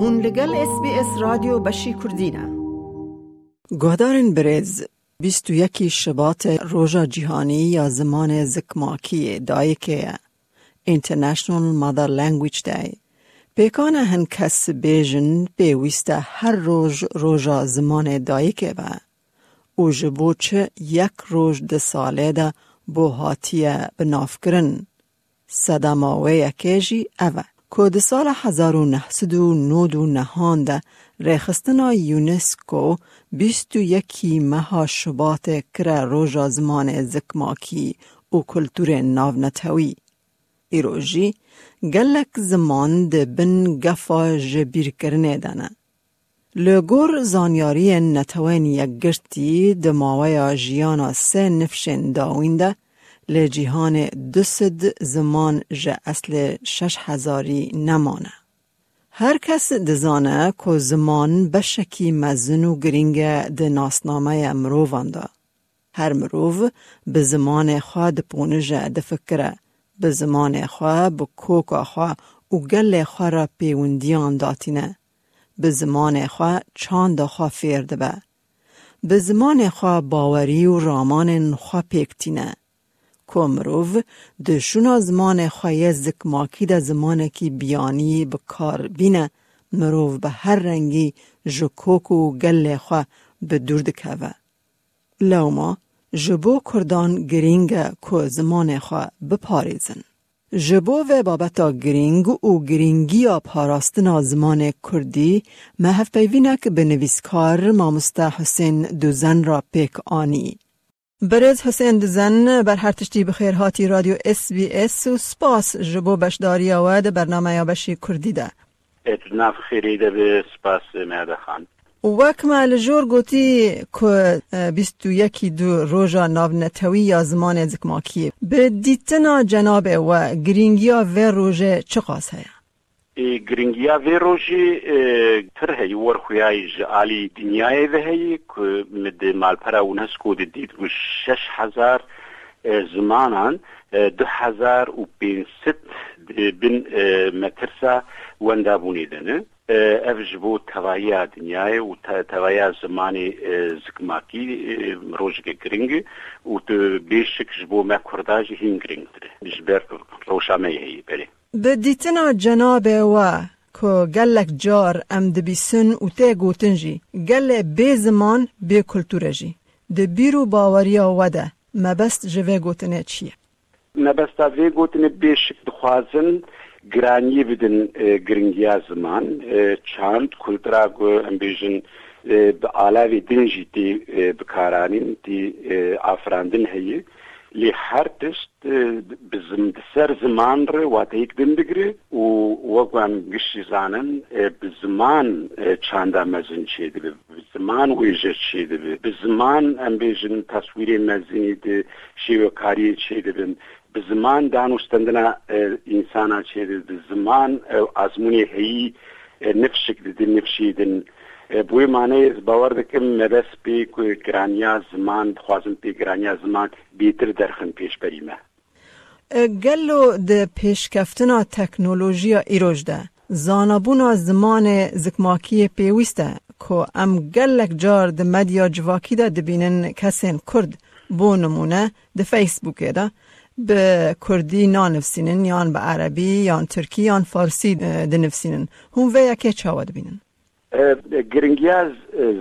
هون لگل اس بی اس رادیو بشی کردینه گهدارن برز 21 شبات روژا جهانی یا زمان زکماکی دایی که International Mother Language Day. پیکانه هن کس بیجن پیویسته هر روز روژا زمان دایی که و او جبو چه یک روز ده ساله ده بو هاتیه بناف کرن صدماوه یکیجی اوه. که ده سال 1999 ده ریخستنا یونسکو بیست و یکی مها شبات کره روژا زمان زکماکی و کلتور ناو نتوی. ایروژی گلک زمان ده بن گفا جبیر کرنه دانه. لگور زانیاری نتوین یک گرتی ده ماوی جیانا سه نفشن داوینده لجیهان دست زمان جه اصل شش هزاری نمانه. هر کس دزانه که زمان بشکی مزن و گرینگ ده ناسنامه مروفانده. هر مروف به زمان خواه ده پونجه ده فکره. به زمان خواه به کوکا خواه و گل خواه را پیوندیان داتینه. به زمان خواه چاند خواه فیرده به. به زمان خواه باوری و رامان خواه پیکتینه. کومروف د شونا زمان خواه زکماکی د زمان کی بیانی به کار بینه مروف به هر رنگی جکوک و گل خواه به دورد که لوما جبو کردان گرینگ که زمان خواه بپاریزن. جبو و بابتا گرینگ و گرینگی پاراستنا زمان کردی محف پیوینک به نویسکار مامسته حسین دوزن را پیک آنی. برز حسین دزن بر هر تشتی بخیر هاتی رادیو اس بی اس و سپاس جبو بشداری آواد برنامه یا بشی کردی ده اتناف خیری ده به سپاس میاده خان. وک ما لجور گوتی که بیستو یکی دو روژا ناو نتوی یا زمان زکماکی به دیتنا جناب و گرینگیا و روژه چه قاس؟ گرنگیا وی روژی تر هی ور خویای جعالی دنیای و هی که مد مالپرا اونسکو ده دید و شش هزار زمانان دو هزار و پینست بین مترسا دنه ev ji bo tevaya dinyayê û tevaya zimanê zikmakî rojeke giring û tu bêşik ji bo me Kurda jî hîn giringtir به دیتنا جناب و که گلک جار ام دبیسن و ته گوتن جی. گل بی زمان بی کلتور جی. ده بیرو باوریا وده. مبست جوه گوتنه چیه؟ مبست وی گوتنه بیشک دخوازن گرانی بدن گرنگیا زمان. چاند کلترا گو ام بیجن به آلاوی دنجی تی بکارانین تی آفراندن هیه. li her tişt e, bizim ser ziman re watek din digri û weguan gişî zanin e, bi ziman e, çanda mezin çê dibe bi ziman wê jê çê dibe bi ziman em bêjin taswîrê mezinî di şêwekariyê çê dibin bi ziman danûstendina insana çê dibe bi معنی باور دکم مبس پی که گرانیا زمان خوازم پی گرانیا زمان بیتر درخن پیش بریمه. گلو د پیشکفتنا تکنولوژیا ایروش ده. زانبونا زمان زکماکی پیوسته که ام گلک جار د مدیا جواکی ده دبینن کسین کرد. بو نمونه د فیسبوک ده. به کردی نانفسینن یان به عربی یان ترکی یان فارسی دنفسینن. هم ویا که چاوا دبینن. گرنگیاز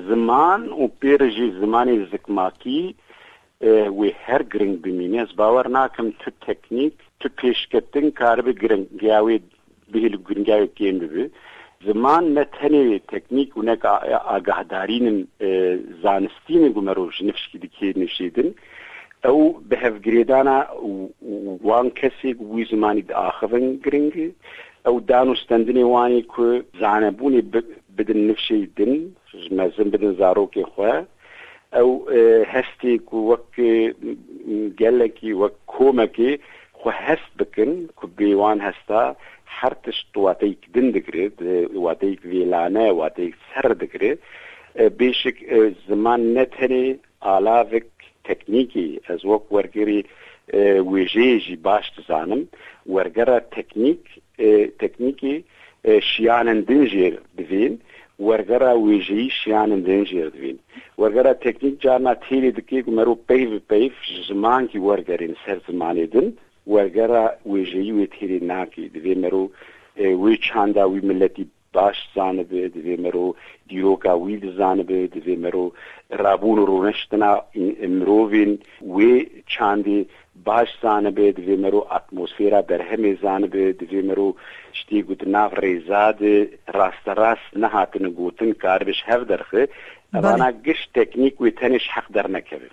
زمان و پێرژی زمانی زکماکی وی هەر گرنگ بمینێز باوەڕ ناکەم تو تەکنیک تو پێشکردن کاربە گرنگیاوی بهل و گرنگیاوی پێم ببێ زمان نە تەنێ تەکنیک و نەک ئاگاهدارینن زانستینە گومەڕۆژ نفشکی دیکێ نشیدن ئەو بەهەفگرێدانە وان کەسێک وی زمانی ئاخەن گرنگی ئەو دان و ستندنی وانی کو زانەبوونی بدن نفشی دن مەزم بدن زارۆکی خوا. ئەو هەستێک و وەک گەلێکی وەک کۆمەکی خو هەست بکن کو بێوان هەستا هەر تشت واتەیەک دن دەگرێت واتەیەک وێلانە واتەیەک سەر دەگرێت بێشک زمان نەتەنێ ئالاێک تەکنیکی ئەز وەک وەرگری وێژێژی باش دزانم. وەرگەرە تەکنیک تەکنیکی شیانن دنجێر بزین Wargara wêjeyî şiyanên din jêr divîn. Wergera teknîk carna têlê dikê ku merov peyv bi peyv ji zimankî wergerên ser zimanê din, wergera wêjeyî wê têlê nakî divê merov wê çanda wî milletî baş zanibe, divê merov dîroka wî dizanibe, divê merov rabûn û rûneştina mirovên wê çandê باش زانه به دوی مرو اتموسفیرا در همی زانه به دوی مرو. شتی گوت ناغ ریزاد راست راست نه هاتن گوتن کار بش هف درخه. بله. بانا گش تکنیک وی تنش حق در نکبه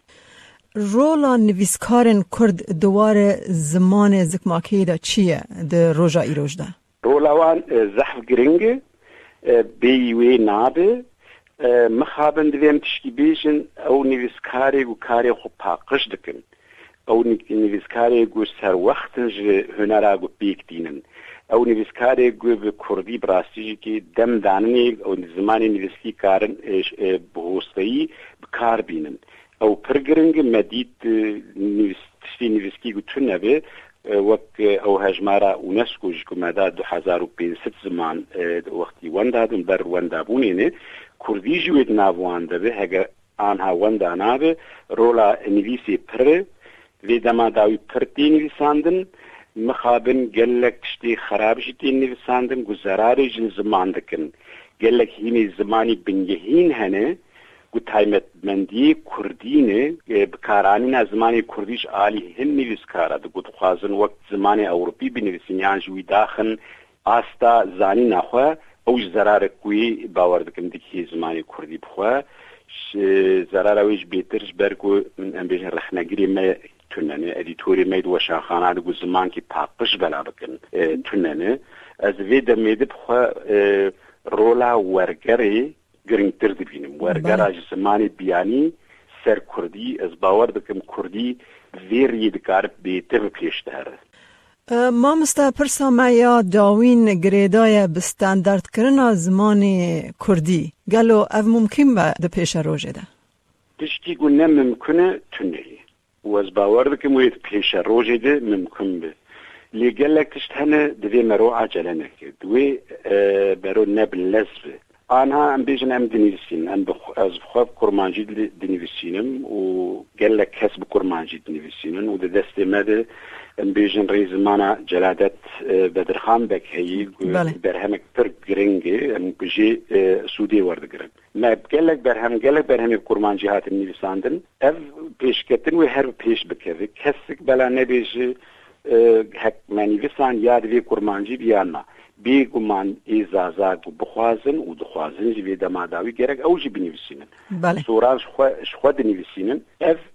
رولا نویسکارن کرد دوار زمان زکماکی دا چیه؟ در روژا ای روژ ده؟ رولا وان زحف گرنگ بیوی نابه مخابن دویم تشکی بیشن او نویسکاری و کاری خوب پاقش دکن. ئەو نویسکارێک گوش هەر وەختنج هوەرا گو پێکتینن ئەو نویسکارێک گوێ بە کوردی براستیژێکی دەمدانێک ئەو زمانی نویستی کارن بهۆستایی بکار بینن. ئەو پرگرنگ مەدید نویستی نویسکی گوتون نەبێ وەک ئەو هەژمارە ئوونسکو ژکومەدا 2005 زمان وەختی وەندادم بەر وەندابوونێنێ کوردی ژوێت ناوان دەبێ هەگە آنها وەندا نابێ ڕۆلا نویسی پرێ لێ دەماداوی پرتی نویساندن مخابن گەلک تشتی خراپشی تین نویساندن گوزەراری ژن زمان دکن. گەلک هینی زمانی بنگهین هەنێ گو تایمەتمەندی کوردینێ بکارانینا زمانی کوردیش عالی هەم نویسکارە. دەگوتخوازن وەک زمانی ئەوروپی بنویسینیان ژوی داخن ئاستا زانی ناخوا ئەوش زەرارە کوی باوە دکن دیکی زمانی کوردی بخوا زەرارەوەیش بێترش بەرگ و من ئەمبێژن ڕخنەگری مە tunene edîtorê me weşaxana digu zimankî paqij bela bikin tunene ez vê demê dibixwe rola wergerê گرنگتر دبینم وەرگەرا زمانی بیانی سەر کوردی ئەس باوەڕ دەکەم کوردی vêriyê dikar bêtir pêşder. مامستا پرسا ما یا داوین گریدای به ستاندارد کرنا زمان کردی گلو اف ممکن با ده پیش روژه ده تشتی گو نه ممکنه تونه وز باور دەکەم وێت پیش روزی ده ممکن بێ لێگەلێک تشت هەنە دەبێ مەرۆ عجلە نەکرد دوێ آه، بەرۆ نەب لەس آنها ام بیژن ام دنیویسین ام از بخواب کرمانجی دنیویسینم و گلک کس بکرمانجی دنیویسینن و دست مده ام بیژن ری زمانا جلادت بدرخان بک هی برهمک پر گرنگه ام بجی سودی وردگرن ما گلک برهم گلک برهم کرمانجی هات نویساندن اف پیشکتن و هر پیش بکوی کسک بلا نبیجی هک منی وسان یاد وی کورمانجی بیان بی ګومان ای زازا کو بخوازن او دخوازن چې وی د ماداوی او چې بنې سوران بله سوراج خو شخو د اف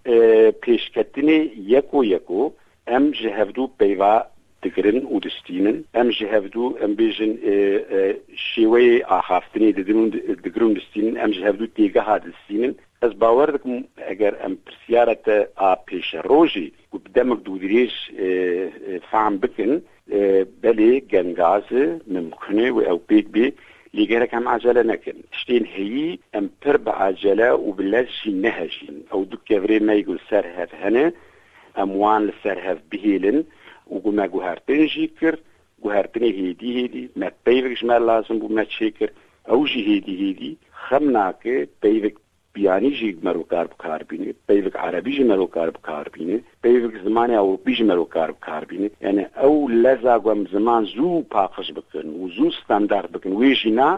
پیشکتنی یکو یکو ام جهودو پیوا تگرن و دستینن أم جهف دو ام بیجن آه، آه، شیوه آخافتنی دگرون دستینن أم جهف دو تیگه ها دستینن از باور دکم اگر أم پرسیارت آ پیش روژی و بدمک دو دریش آه، فهم بکن بله گنگاز ممکنه و أو پیگ بی لیگره کم عجله نکن. شتین هی أم پر با عجله و بلدشی نهشین أو دو کوری میگو سر هفهنه اموان لسر هف بهیلن. u gume guhertin jikir, guhertine hedi hedi, me peyvek jmer lazım bu me çekir, ew jî hêdî hêdî xem nake peyvek biyanî jî merokar bikar bîne peyvek erebî jî merokar bikar bîne peyvek zimanê ewropî jî merokar bikar bîne yani ew leza guhem ziman zû paqij bikin û zû standard bikin. Wê jî na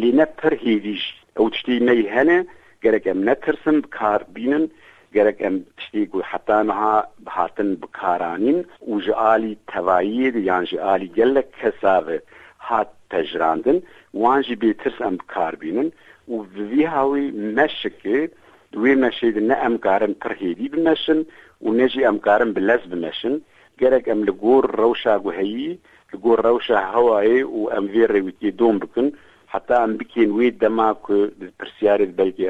lê ne pir hêdî jî. Ew tiştî me hene gerek em netirsin bikar bînin گرگ ام بشتی گوی حتا نها بحاتن بکارانین و جعالی توائید یعن جعالی گلک کساوه حت تجراندن وانجی بیترس ام بکار بینن و ویوی هاوی مشکی دوی مشید نه ام کارم ترهیدی بمشن و نجی ام کارم بلز بمشن گرگ ام لگور روشا گوهیی لگور روشا هوایی و ام ویر رویتی دوم بکن. حتا ام بکین وی دماغ که پرسیاری بلکی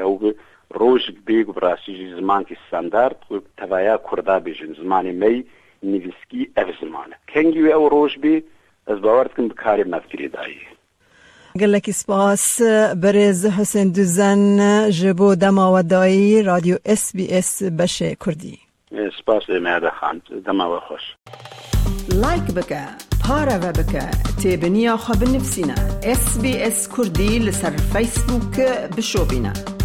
او روش بیگ براسی زمان کی ستاندارد و توایا کردا بیجن زمانی می نویسکی اف زمانه. کنگی وی او روش بی از باورد کن بکاری مفکری دایی. گلکی سپاس. برز حسین دوزن جبو دما و دایی رادیو اس بی اس بشه کردی. سپاس لێمە دەخان دەماوە خۆش لایک بکە پارەوە بکە تێبنییاخوا بنفسینە SسBS کوردی لەسەر فیسبووکە بشۆبینە.